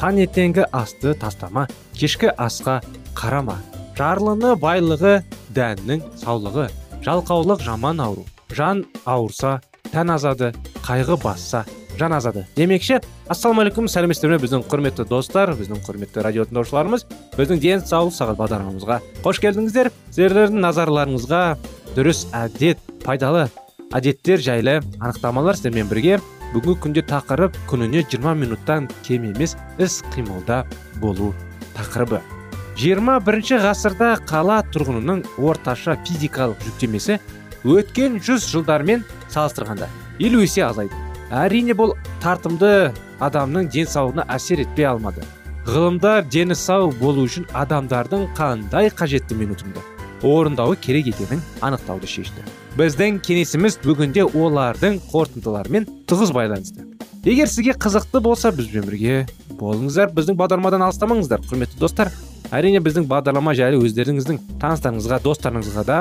Таңертеңгі асты тастама кешкі асқа қарама. Жарлыны байлығы дәннің саулығы. Жалқаулық жаман ауру. Жан ауырса тән азады қайғы басса жан азады. Демекші ассалаумағалейкум сәлеметсіздер ме? Біздің құрметті достар біздің құрметті радио тыңдаушыларымыз біздің денсаулық сағат бағдарламамызға қош келдіңіздер. Сіздердің назарларыңызға дұрыс әдет пайдалы әдеттер жайлы анықтамалар сіздермен бірге бүгінгі күнде тақырып күніне 20 минуттан кем емес іс қимылда болу тақырыбы. 21 ғасырда қала тұрғынының орташа физикалық жүктемесі өткен жүз жылдармен салыстырғанда елу есе азайды. Әрине бұл тартымды адамның денсаулығына әсер етпей алмады. Ғылымдар дені сау болу үшін адамдардың қандай қажетті минутында орындауы керек екенін анықтауды шешті. Біздің кеңесіміз бүгінде олардың қорытындыларымен тығыз байланысты. Егер сізге қызықты болса бізбен бірге болыңыздар біздің бағдарламадан алыстамаңыздар. Құрметті достар әрине біздің бағдарлама жайлы өздеріңіздің таныстарыңызға достарыңызға да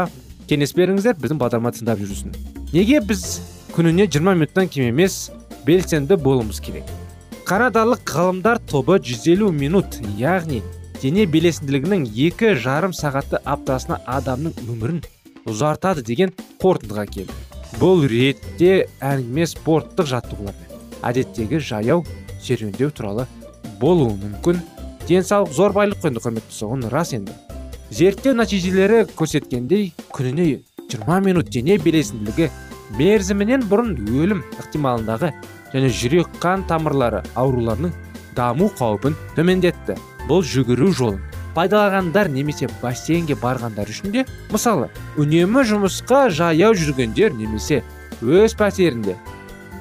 кеңес беріңіздер біздің бағдарламаны тыңдап жүрсін. Неге біз күніне 20 минуттан кем емес белсенді болуымыз керек? Канадалық ғалымдар тобы 150 минут яғни дене белесінділігінің екі жарым сағатты аптасына адамның өмірін ұзартады деген қорытындыға келді. Бұл ретте әңгіме спорттық жаттығулар әдеттегі жаяу серуендеу туралы болуы мүмкін. Денсаулық зор байлық қой құрметті соғын рас енді. Зерттеу нәтижелері көрсеткендей күніне 20 минут дене белесінділігі мерзімінен бұрын өлім ықтималындағы және жүрек қан тамырлары ауруларының даму қаупін төмендетті. Бұл жүгіру жолын пайдаланғандар немесе бассейнге барғандар үшін де мысалы үнемі жұмысқа жаяу жүргендер немесе өз пәтерінде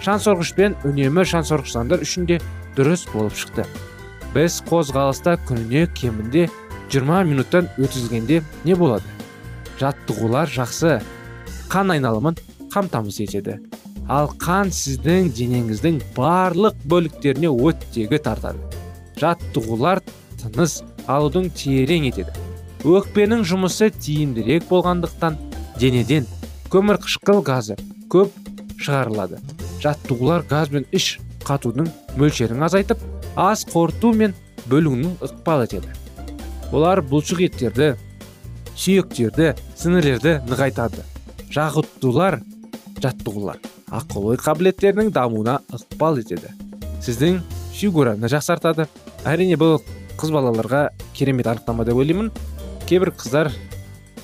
шаңсорғышпен үнемі шаңсорғыштандар үшін де дұрыс болып шықты. Біз қозғалыста күніне кемінде 20 минуттан өткізгенде не болады? Жаттығулар жақсы қан айналымын қамтамасыз етеді. Ал қан сіздің денеңіздің барлық бөліктеріне оттегі тартады. Жаттығулар тыныс алудың терең етеді өкпенің жұмысы тиімдірек болғандықтан денеден көмірқышқыл газы көп шығарылады. Жаттығулар газ бен іш қатудың мөлшерін азайтып ас қорыту мен бөлуінің ықпал етеді. Олар бұлшық еттерді сүйектерді сіңірлерді нығайтады. Жағытулар жаттығулар ақыл ой қабілеттерінің дамуына ықпал етеді. Сіздің фигураны жақсартады. Әрине бұл қыз балаларға керемет анықтама деп ойлаймын. Кейбір қыздар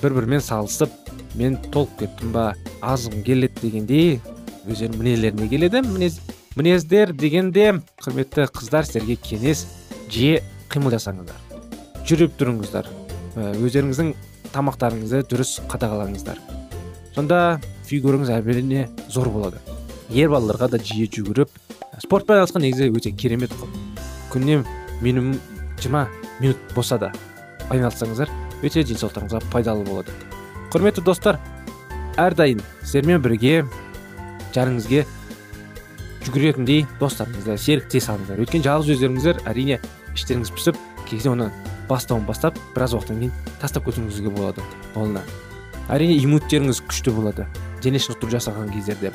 бір бірімен салысып мен толып кеттім ба? Азғым келеді дегендей өздерінің мінезлеріне келеді. Мінез мінездер дегенде құрметті қыздар сіздерге кеңес жиі қимыл жасаңыздар жүріп тұрыңыздар. Өздеріңіздің тамақтарыңызды дұрыс қадағалаңыздар. Сонда фигураңыз әрине зор болады. Ер балаларға да жиі жүгіріп спортпен айналысқан негізі өте керемет қой. Күніне минимум жиырма минут болса да айналыссаңыздар өте денсаулықтарыңызға пайдалы болады. Құрметті достар әрдайым сіздермен бірге жарыңызге жүгіретіндей достарыңызды серіктес алыңыздар өйткені жалғыз өздеріңіздер әрине іштеріңіз пісіп кейде оны бастауын бастап біраз уақыттан кейін тастап кетуіңізге болады. Қолына. Әрине иммуниттеріңіз күшті болады. Дене шынықтыру жасаған кездерде.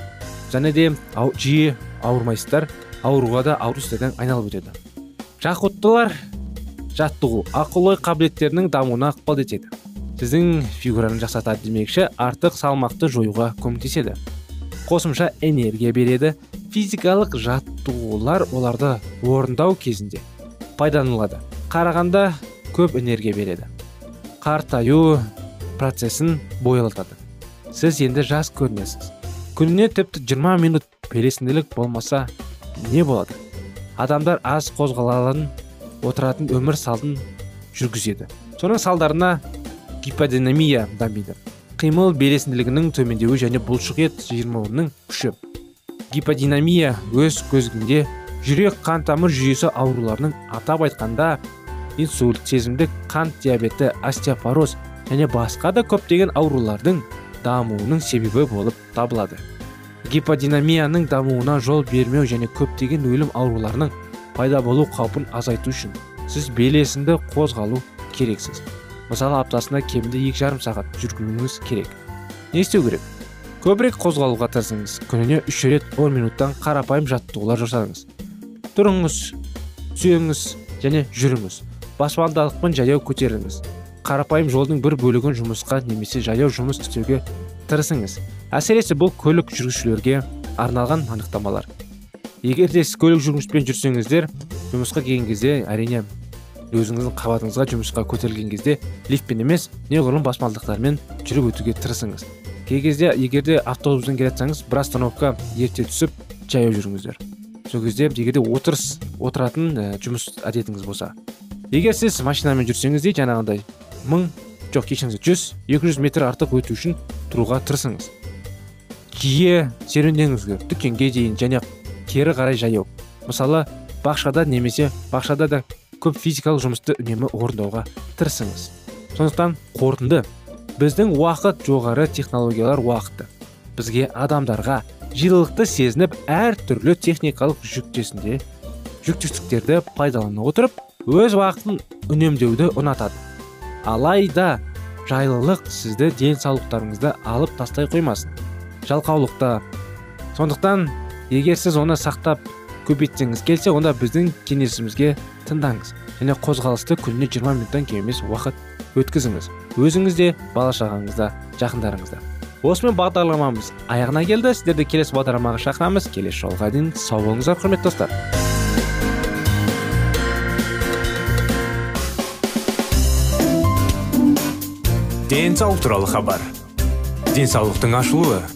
Және де жиі ауырмайсыздар ауруға да ауру айналып өтеді. Жақұттылар! Жаттығу ақыл ой қабілеттерінің дамуына ықпал етеді. Сіздің фигураны жақсартады демекші артық салмақты жоюға көмектеседі. Қосымша энергия береді. Физикалық жаттығулар оларды орындау кезінде пайдаланылады. Қарағанда көп энергия береді. Қартаю процесін бойлатады сіз енді жас көрінесіз. Күніне тіпті 20 минут белсенділік болмаса не болады? Адамдар аз қозғалатын отыратын өмір салдын жүргізеді. Соның салдарына гиподинамия дамиды. Қимыл белесінділігінің төмендеуі және бұлшық ет жиырмауының күші. Гиподинамия өз көзгінде жүрек қан тамыр жүйесі ауруларының атап айтқанда инсульт сезімдік қант диабеті остеопороз және басқа да көптеген аурулардың дамуының себебі болып табылады. Гиподинамияның дамуына жол бермеу және көптеген өлім ауруларының пайда болу қаупін азайту үшін сіз белесінді қозғалу керексіз. Мысалы аптасына кемінде екі жарым сағат жүргізуіңіз керек. Не істеу керек? Көбірек қозғалуға тырысыңыз. Күніне үш рет он минуттан қарапайым жаттығулар жасаңыз. Тұрыңыз сүйеңіз және жүріңіз. Баспалдақпен жаяу көтеріңіз. Қарапайым жолдың бір бөлігін жұмысқа немесе жаяу жұмыс істеуге тырысыңыз. Әсіресе бұл көлік жүргізушілерге арналған анықтамалар. Егер де сіз көлік жүргізбен жүрсеңіздер жұмысқа келген кезде әрине өзіңіздің қабатыңызға жұмысқа көтерілген кезде лифтпен емес неғұрлым баспалдақтармен жүріп өтуге тырысыңыз. Кей кезде егер де автобуспен келе жатсаңыз бір остановка ерте түсіп жаяу жүріңіздер. Сол кезде егер де отырыс отыратын ә, жұмыс әдетіңіз болса. Егер сіз машинамен жүрсеңіз де жаңағындай мың жоқ кешіріңіз жүз екі жүз метр артық өту үшін тұруға тырысыңыз. Жиі серуендеңіздер дүкенге дейін және кері қарай жаяу. Мысалы бақшада немесе бақшада да көп физикалық жұмысты үнемі орындауға тырысыңыз. Сондықтан қорытынды. Біздің уақыт жоғары технологиялар уақыты. Бізге адамдарға жылылықты сезініп әр түрлі техникалық жүктесінде жүктестіктерді пайдалана отырып өз уақытын үнемдеуді ұнатады. Алайда жайлылық сізді денсаулықтарыңызды алып тастай қоймасын. Жалқаулықта. Сондықтан егер сіз оны сақтап көбейтсеңіз келсе онда біздің кеңесімізге тыңдаңыз. Және қозғалысты күніне 20 минуттан кем емес уақыт өткізіңіз. Өзіңіз де бала шағаңыз да жақындарыңыз да осымен бағдарламамыз аяғына келді. Сіздерді келесі бағдарламаға шақырамыз. Келесі жолға дейін сау болыңыздар құрметті достар. Денсаулық туралы хабар. Денсаулықтың ашылуы.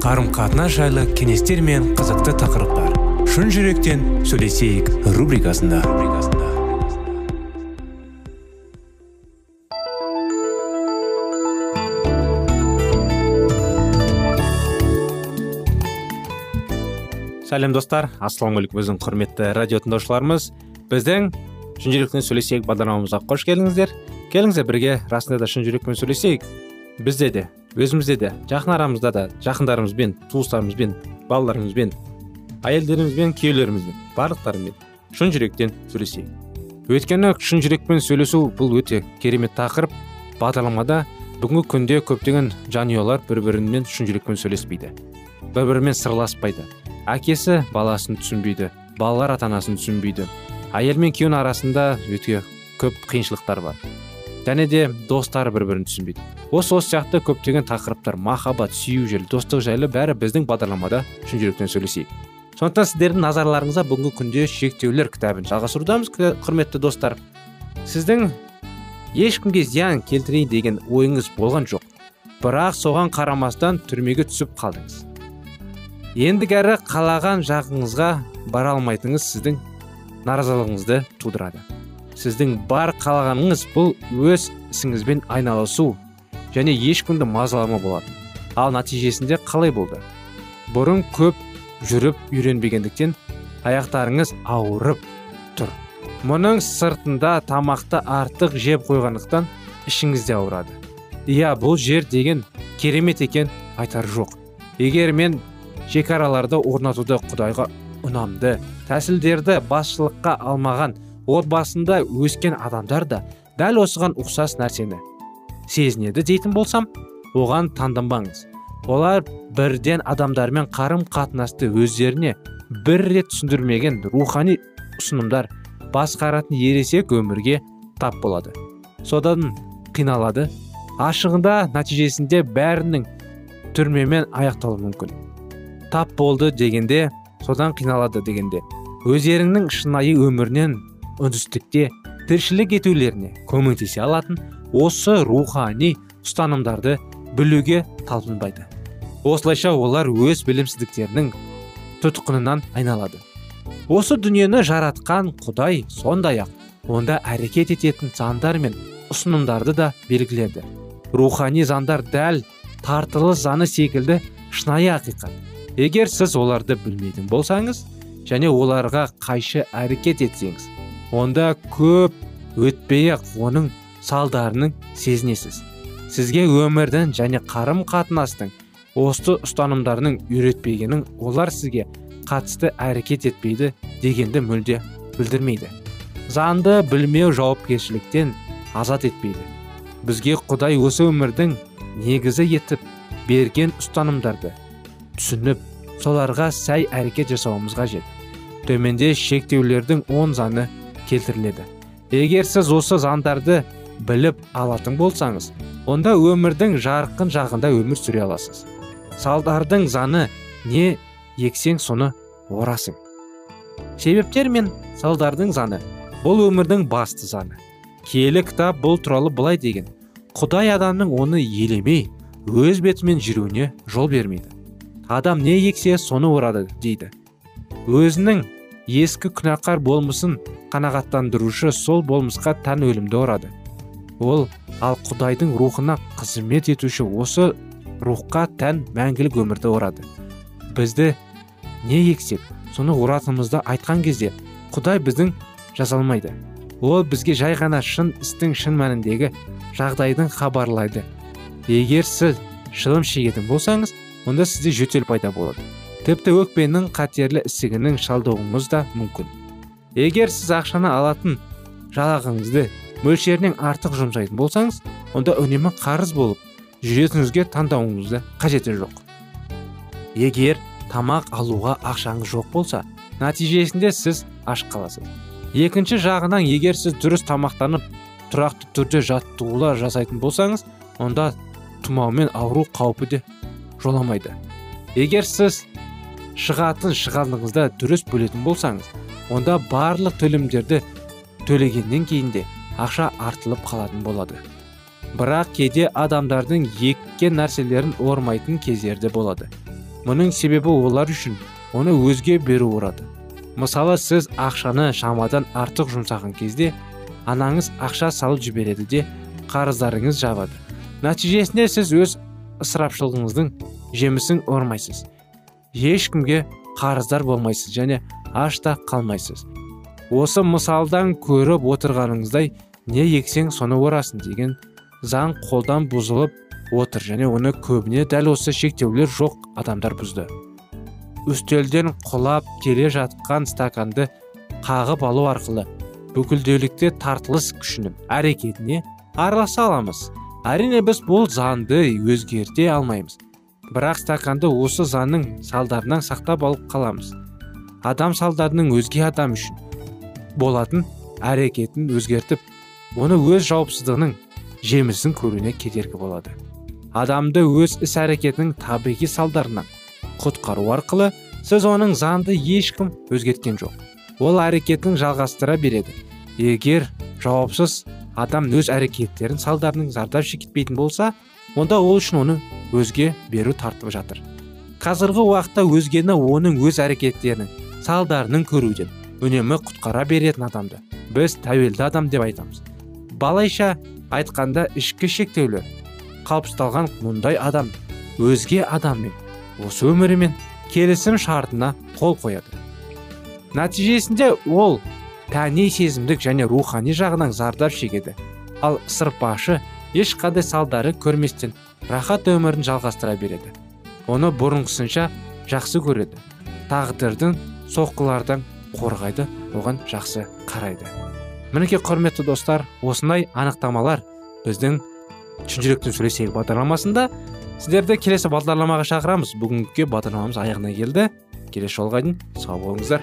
Қарым қатынас жайлы кеңестер мен қызықты тақырыптар. Шын жүректен сөйлесейік рубрикасында. Сәлем достар. Ассалаумағалейкум біздің құрметті радио тыңдаушыларымыз. Біздің шын жүректен сөйлесейік бағдарламамызға қош келдіңіздер. Келіңіздер бірге расында да шын жүрекпен сөйлесейік. Бізде де өзімізде де жақын арамызда да жақындарымызбен туыстарымызбен балаларымызбен әйелдерімізбен күйеулерімізбен барлықтарымен шын жүректен сөйлесейік. Өйткені шын жүрекпен сөйлесу бұл өте керемет тақырып. Бағдарламада бүгінгі күнде көптеген жанұялар бір бірімен шын жүрекпен сөйлеспейді. Бір бірімен сырласпайды. Әкесі баласын түсінбейді балалар ата анасын түсінбейді. Әйел мен күйеуінің арасында өте көп қиыншылықтар бар. Және де достар бір бірін түсінбейді. Осы осы сияқты көптеген тақырыптар махаббат сүю жайлы достық жайлы бәрі біздің бағдарламада шын жүректен сөйлесейік. Сондықтан сіздердің назарларыңызға бүгінгі күнде шектеулер кітабын жалғастырудамыз құрметті достар. Сіздің ешкімге зиян келтірейін деген ойыңыз болған жоқ. Бірақ соған қарамастан түрмеге түсіп қалдыңыз. Ендігәрі қалаған жағыңызға бара алмайтыныңыз сіздің наразылығыңызды тудырады. Сіздің бар қалағаныңыз бұл өз ісіңізбен айналысу және ешкімді мазалама болады ал нәтижесінде қалай болды? Бұрын көп жүріп үйренбегендіктен аяқтарыңыз ауырып тұр. Мұның сыртында тамақты артық жеп қойғандықтан ішіңізде ауырады. Иә бұл жер деген керемет екен айтар жоқ. Егер мен шекараларды орнатуды құдайға ұнамды тәсілдерді басшылыққа алмаған отбасында өскен адамдар да дәл осыған ұқсас нәрсені сезінеді дейтін болсам оған таңданбаңыз. Олар бірден адамдармен қарым қатынасты өздеріне бір рет түсіндірмеген рухани ұсынымдар басқаратын ересек өмірге тап болады. Содан қиналады ашығында нәтижесінде бәрінің түрмемен аяқталуы мүмкін. Тап болды дегенде содан қиналады дегенде өздеріңнің шынайы өмірінен үндістікте тіршілік етулеріне көмектесе алатын осы рухани ұстанымдарды білуге талпынбайды. Осылайша олар өз білімсіздіктерінің тұтқынынан айналады. Осы дүниені жаратқан құдай сондай ақ онда әрекет ететін заңдар мен ұсынымдарды да белгіледі. Рухани заңдар дәл тартылы заңы секілді шынайы ақиқат. Егер сіз оларды білмейтін болсаңыз және оларға қайшы әрекет етсеңіз онда көп өтпей ақ оның салдарының сезінесіз. Сізге өмірдің және қарым қатынастың осы ұстанымдарының үйретпегенін олар сізге қатысты әрекет етпейді дегенді мүлде білдірмейді. Заңды білмеу жауапкершіліктен азат етпейді. Бізге құдай осы өмірдің негізі етіп берген ұстанымдарды түсініп соларға сәй әрекет жасауымыз қажет. Төменде шектеулердің он заңы келтіріледі. Егер сіз осы заңдарды біліп алатын болсаңыз онда өмірдің жарқын жағында өмір сүре аласыз. Салдардың заңы не ексең соны орасың. Себептер мен салдардың заңы бұл өмірдің басты заңы. Киелі кітап бұл туралы былай деген. Құдай адамның оны елемей өз бетімен жүруіне жол бермейді. Адам не ексе соны орады дейді. Өзінің ескі күнәқар болмысын қанағаттандырушы сол болмысқа тән өлімді орады. Ол ал құдайдың рухына қызмет етуші осы рухқа тән мәңгілік өмірді орады. Бізді не ексек соны оратынымызды айтқан кезде құдай біздің жазалмайды. Ол бізге жай ғана шын істің шын мәніндегі жағдайдың хабарлайды. Егер сіз шылым шегетін болсаңыз онда сізде жөтел пайда болады. Тіпті өкпенің қатерлі ісігінің шалдығуыңыз да мүмкін. Егер сіз ақшаны алатын жалақыңызды мөлшерінен артық жұмсайтын болсаңыз онда үнемі қарыз болып жүретініңізге таңдауыңызды қажеті жоқ. Егер тамақ алуға ақшаңыз жоқ болса нәтижесінде сіз аш қаласыз. Екінші жағынан егер сіз дұрыс тамақтанып тұрақты түрде жаттығулар жасайтын болсаңыз онда тұмаумен ауру қаупі де жоламайды. Егер сіз шығатын шығандыңызды дұрыс бөлетін болсаңыз онда барлық төлемдерді төлегеннен кейін де ақша артылып қалатын болады. Бірақ кейде адамдардың еккен нәрселерін ормайтын кездерде болады. Мұның себебі олар үшін оны өзге беру ұрады мысалы сіз ақшаны шамадан артық жұмсаған кезде анаңыз ақша салып жібереді де қарыздарыңыз жабады. Нәтижесінде сіз өз ысырапшылығыңыздың жемісін ормайсыз. Ешкімге қарыздар болмайсыз және аш та қалмайсыз. Осы мысалдан көріп отырғаныңыздай не ексең соны орасың деген заң қолдан бұзылып отыр және оны көбіне дәл осы шектеулер жоқ адамдар бұзды. Үстелден құлап келе жатқан стаканды қағып алу арқылы бүкілдеулікте тартылыс күшінің әрекетіне араласа аламыз. Әрине біз бұл заңды өзгерте алмаймыз. Бірақ стаканды осы заңның салдарынан сақтап алып қаламыз. Адам салдарының өзге адам үшін болатын әрекетін өзгертіп оны өз жауапсыздығының жемісін көруіне кедергі болады. Адамды өз іс әрекетінің табиғи салдарынан құтқару арқылы сіз оның заңды ешкім өзгерткен жоқ. Ол әрекетін жалғастыра береді. Егер жауапсыз адам өз әрекеттерін салдарының зардап шекпейтін болса онда ол үшін оны өзге беру тартып жатыр. Қазіргі уақытта өзгені оның өз әрекеттерінің салдарының көруден үнемі құтқара беретін адамды біз тәуелді адам деп айтамыз. Балайша айтқанда ішкі шектеулер қалыптасталған мұндай адам өзге адаммен осы өмірімен келісім шартына қол қояды. Нәтижесінде ол тәни сезімдік және рухани жағынан зардап шегеді. Ал сырпашы ешқандай салдары көрместен рахат өмірін жалғастыра береді. Оны бұрынғысынша жақсы көреді. Тағдырдың соққылардан қорғайды оған жақсы қарайды. Мінекей құрметті достар осындай анықтамалар біздің шын жүректен сөйлесейік бағдарламасында сіздерді келесі бағдарламаға шақырамыз. Бүгінгі бағдарламамыз аяғына келді. Келесі жолға дейін сау болыңыздар.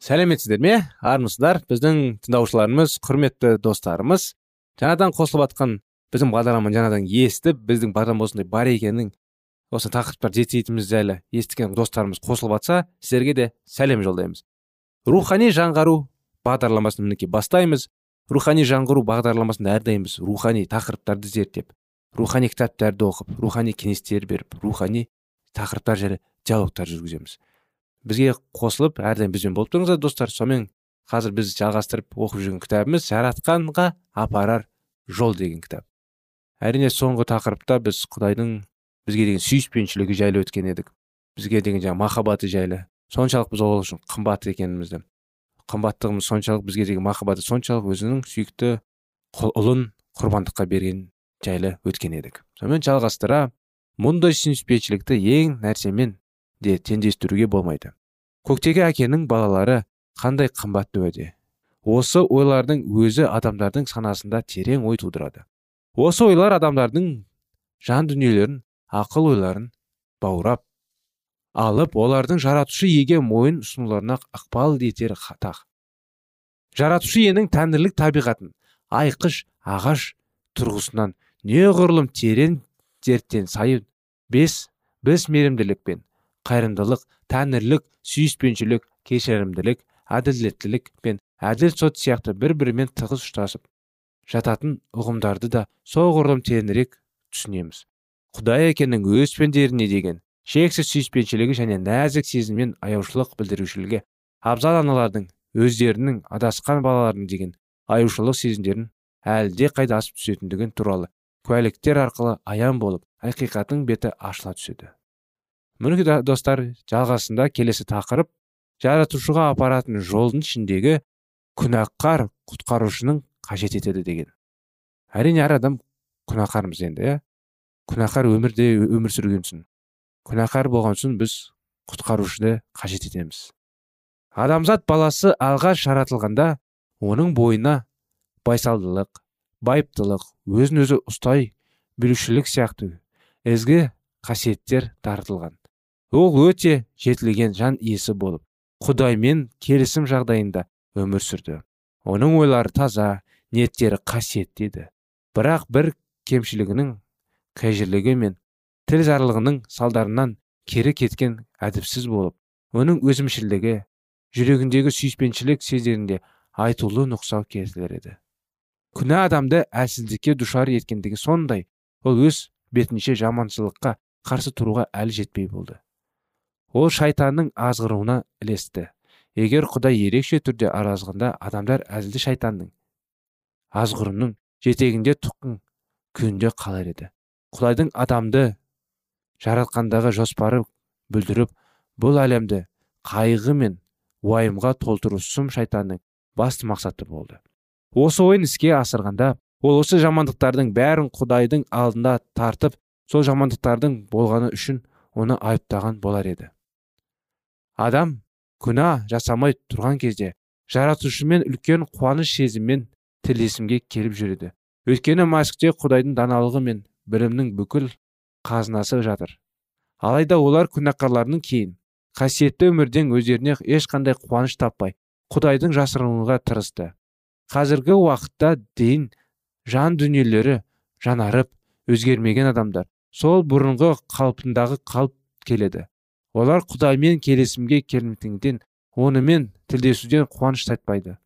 Сәлеметсіздер ме? Армысыздар біздің тыңдаушыларымыз құрметті достарымыз жаңадан қосылып жатқан біздің бағдарламаны жаңадан естіп біздің бағдарлама осындай бар екенін осы тақырыптарды зерттейтініміз жайлы естіген достарымыз қосылып жатса сіздерге де сәлем жолдаймыз. Рухани жаңғару бағдарламасын мінекей бастаймыз. Рухани жаңғыру бағдарламасында әрдайым біз рухани тақырыптарды зерттеп рухани кітаптарды оқып рухани кеңестер беріп рухани тақырыптар жайлы диалогтар жүргіземіз. Бізге қосылып әрдайым бізбен болып тұрыңыздар достар сонымен қазір біз жалғастырып оқып жүрген кітабымыз жаратқанға апарар жол деген кітап әрине соңғы тақырыпта біз құдайдың бізге деген сүйіспеншілігі жайлы өткен едік. Бізге деген жаңағы махаббаты жайлы. Соншалық біз ол үшін қымбат екенімізді қымбаттығымыз соншалық бізге деген махаббаты соншалық өзінің сүйікті ұлын құрбандыққа берген жайлы өткен едік. Сонымен жалғастыра мұндай сүйіспеншілікті ең нәрсемен де теңдестіруге болмайды. Көктегі әкенің балалары қандай қымбатты уәде. Осы ойлардың өзі адамдардың санасында терең ой тудырады. Осы ойлар адамдардың жан дүниелерін ақыл ойларын баурап алып олардың жаратушы еге мойын ұсынуларына ықпал етер тақ жаратушы иенің тәңірлік табиғатын айқыш ағаш тұрғысынан неғұрлым терең зерттен сайын бес біз мейірімділік пен қайырымдылық тәңірлік сүйіспеншілік кешірімділік әділеттілік пен әділ сот сияқты бір бірімен тығыз ұштасып жататын ұғымдарды да соғұрлым тереңірек түсінеміз. Құдай әкенің өз пендеріне деген шексіз сүйіспеншілігі және нәзік сезім мен аяушылық білдірушілігі абзал аналардың өздерінің адасқан балаларын деген аяушылық сезімдерін әлде қайда асып түсетіндігін туралы куәліктер арқылы аян болып ақиқаттың беті ашыла түседі мінекей достар жалғасында келесі тақырып жаратушыға апаратын жолдың ішіндегі күнәқар құтқарушының қажет етеді деген. Әрине әр адам күнәһармыз енді иә? Күнәһар өмірде өмір сүргенсін күнәһар болған соң біз құтқарушыны қажет етеміз. Адамзат баласы алғаш жаратылғанда оның бойына байсалдылық байыптылық өзін өзі ұстай білушілік сияқты ізгі қасиеттер тартылған ол өте жетілген жан иесі болып құдаймен келісім жағдайында өмір сүрді. Оның ойлары таза ниеттері қасиетті еді. Бірақ бір кемшілігінің қажырлығы мен тіл зарлығының салдарынан кері кеткен әдіпсіз болып оның өзімшілдігі жүрегіндегі сүйіспеншілік сездерінде айтулы нұқсау келтірер еді. Күнә адамды әлсіздікке душар еткендігі сондай ол өз бетінше жаманшылыққа қарсы тұруға әлі жетпей болды. Ол шайтанның азғыруына ілесті. Егер құдай ерекше түрде аразғанда адамдар әзілді шайтанның азғырымның жетегінде тұқың күйінде қалар еді. Құдайдың адамды жаратқандағы жоспары бүлдіріп бұл әлемді қайғы мен уайымға толтыру сұм шайтанның басты мақсаты болды. Осы ойын іске асырғанда ол осы жамандықтардың бәрін құдайдың алдында тартып сол жамандықтардың болғаны үшін оны айыптаған болар еді. Адам күнә жасамай тұрған кезде жаратушымен үлкен қуаныш сезіммен тілесімге келіп жүреді. Өйткені мәсікте құдайдың даналығы мен білімнің бүкіл қазынасы жатыр. Алайда олар күнәқарларының кейін қасиетті өмірден өздеріне ешқандай қуаныш таппай құдайдың жасырынуға тырысты. Қазіргі уақытта дейін жан дүниелері жанарып өзгермеген адамдар. Сол бұрынғы қалпындағы қалып келеді. Олар құдаймен келісімге келмейтінден онымен тілдесуден қуаныш таппайды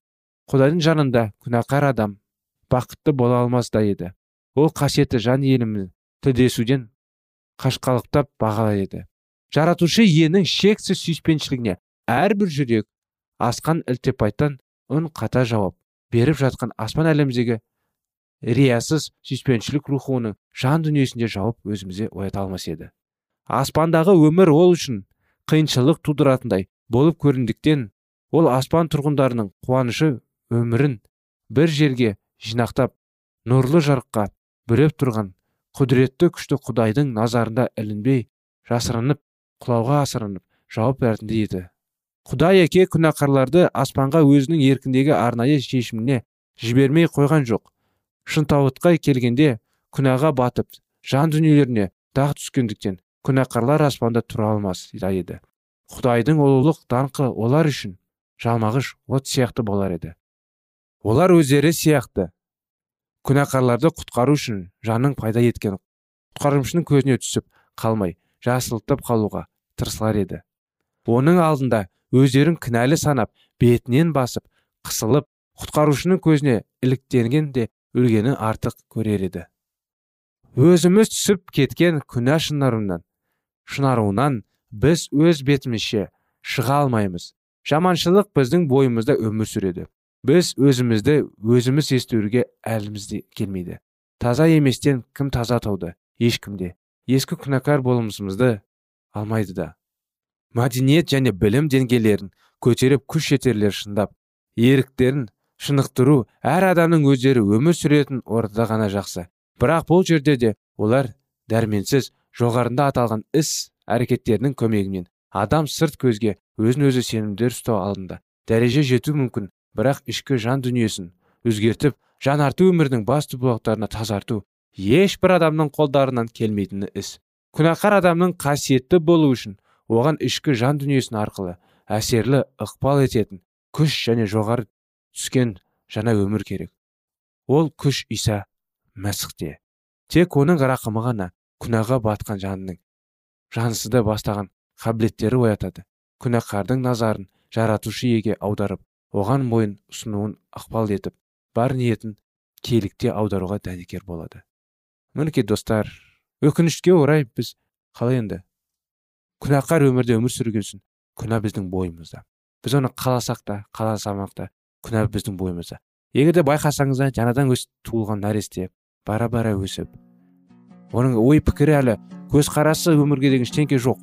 құдайдың жанында күнәқар адам бақытты бола алмас та еді. Ол қасиетті жан иелімін тілдесуден қашқалықтап бағалар еді. Жаратушы иенің шексіз сүйіспеншілігіне әрбір жүрек асқан ілтипаттан үн қата жауап беріп жатқан аспан әлеміндегі риясыз сүйіспеншілік рухы оның жан дүниесінде жауап өзімізде оята алмас еді. Аспандағы өмір ол үшін қиыншылық тудыратындай болып көрінгендіктен ол аспан тұрғындарының қуанышы өмірін бір жерге жинақтап нұрлы жарыққа бүреп тұрған құдіретті күшті құдайдың назарында ілінбей жасырынып құлауға асырынып жауап беретіндей еді. Құдай әке күнәқарларды аспанға өзінің еркіндегі арнайы шешіміне жібермей қойған жоқ. Шынтауытқа келгенде күнәға батып жан дүниелеріне дақ түскендіктен күнәқарлар аспанда тұра алмас еді. Құдайдың ұлылық даңқы олар үшін жалмағыш от сияқты болар еді. Олар өздері сияқты. Күнәқарларды құтқару үшін жаның пайда еткен құтқарушының көзіне түсіп қалмай жасылтып қалуға тырысар еді. Оның алдында өздерін кінәлі санап бетінен басып қысылып құтқарушының көзіне іліктенген де өлгені артық көрер еді. Өзіміз түсіп кеткен күнә шынарынан шынаруынан біз өз бетімізше шыға алмаймыз. Жаманшылық біздің бойымызда өмір сүреді. Біз өзімізді өзіміз естуге әліміз келмейді. Таза еместен кім таза атауды ешкімде. Ескі күнәкар болмысымызды алмайды да. Мәдениет және білім деңгейлерін көтеріп күш жетерлер шындап еріктерін шынықтыру әр адамның өздері өмір сүретін ортада ғана жақсы. Бірақ бұл жерде де олар дәрменсіз жоғарында аталған іс әрекеттерінің көмегімен адам сырт көзге өзін өзі сенімдер ұстау алдында дәреже жету мүмкін бірақ ішкі жан дүниесін өзгертіп арту өмірдің басты бұлақтарына тазарту ешбір адамның қолдарынан келмейтіні іс. Күнәқар адамның қасиетті болу үшін оған ішкі жан дүниесін арқылы әсерлі ықпал ететін күш және жоғары түскен жаңа өмір керек. Ол күш иса мәсіхте. Тек оның рақымы ғана күнәға батқан жанның жансызды бастаған қабілеттері оятады. Күнәқардың назарын жаратушы еге аударып оған мойын ұсынуын ықпал етіп бар ниетін киелікте аударуға дәнекер болады. Мінекей достар өкінішке орай біз қалай енді? Күнәқар өмірде өмір сүрген күнә біздің бойымызда. Біз оны қаласақ та қаласамақ та күнә біздің бойымызда. Егер де байқасаңыздар жаңадан өс туылған нәресте бара бара өсіп оның ой пікірі әлі көзқарасы өмірге деген ештеңке жоқ.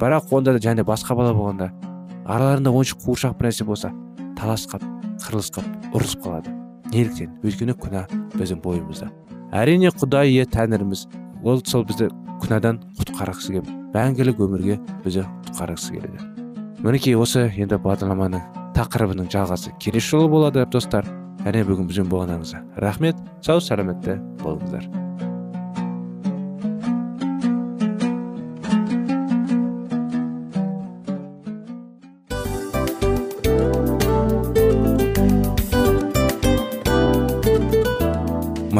Бірақ онда да және басқа бала болғанда араларында ойыншық қуыршақ бір нәрсе болса таласқап қырылысқап ұрысып қалады. Неліктен? Өйткені күнә біздің бойымызда. Әрине құдай ие тәңіріміз. Ол сол бізді күнәдан құтқарғысы келіп мәңгілік өмірге бізді құтқарғысы келеді. Мінекей осы енді бағдарламаның тақырыбының жалғасы келесі жолы болады достар. Әне бүгін бізбен болғаныңызға рахмет. Сау сәлеметті болыңыздар.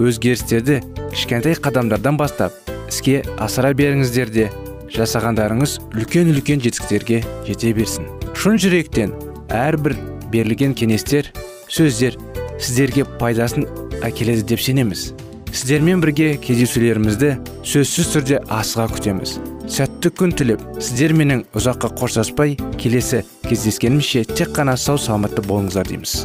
өзгерістерді кішкентай қадамдардан бастап іске асыра беріңіздер де жасағандарыңыз үлкен үлкен жетістіктерге жете берсін. Шын жүректен әрбір берілген кеңестер сөздер сіздерге пайдасын әкеледі деп сенеміз. Сіздермен бірге кездесулерімізді сөзсіз түрде асыға күтеміз. Сәтті күн тілеп сіздер менің ұзаққа қоштаспай келесі кездескенімізше тек қана сау саламатты болыңыздар дейміз.